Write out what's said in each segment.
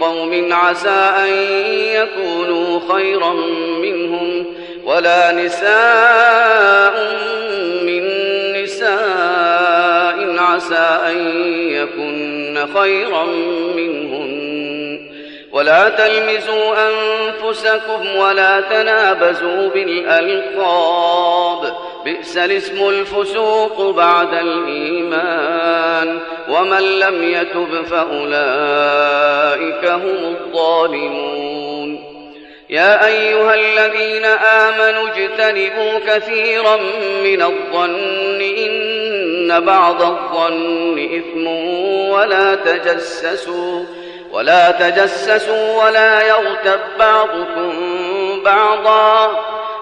قوم عسى أن يكونوا خيرا منهم ولا نساء من نساء عسى أن يكن خيرا منهن. ولا تلمزوا أنفسكم ولا تنابزوا بالألقاب. بئس الاسم الفسوق بعد الإيمان ومن لم يتب فأولئك هم الظالمون يا أيها الذين آمنوا اجتنبوا كثيرا من الظن إن بعض الظن إثم ولا تجسسوا ولا تجسسوا ولا يغتب بعضكم بعضا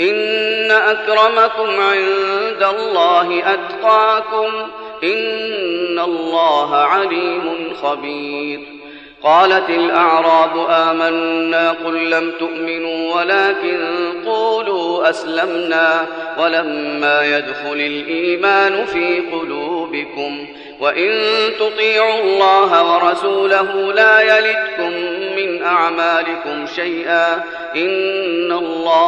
إن أكرمكم عند الله أتقاكم إن الله عليم خبير. قالت الأعراب آمنا قل لم تؤمنوا ولكن قولوا أسلمنا ولما يدخل الإيمان في قلوبكم وإن تطيعوا الله ورسوله لا يلدكم من أعمالكم شيئا إن الله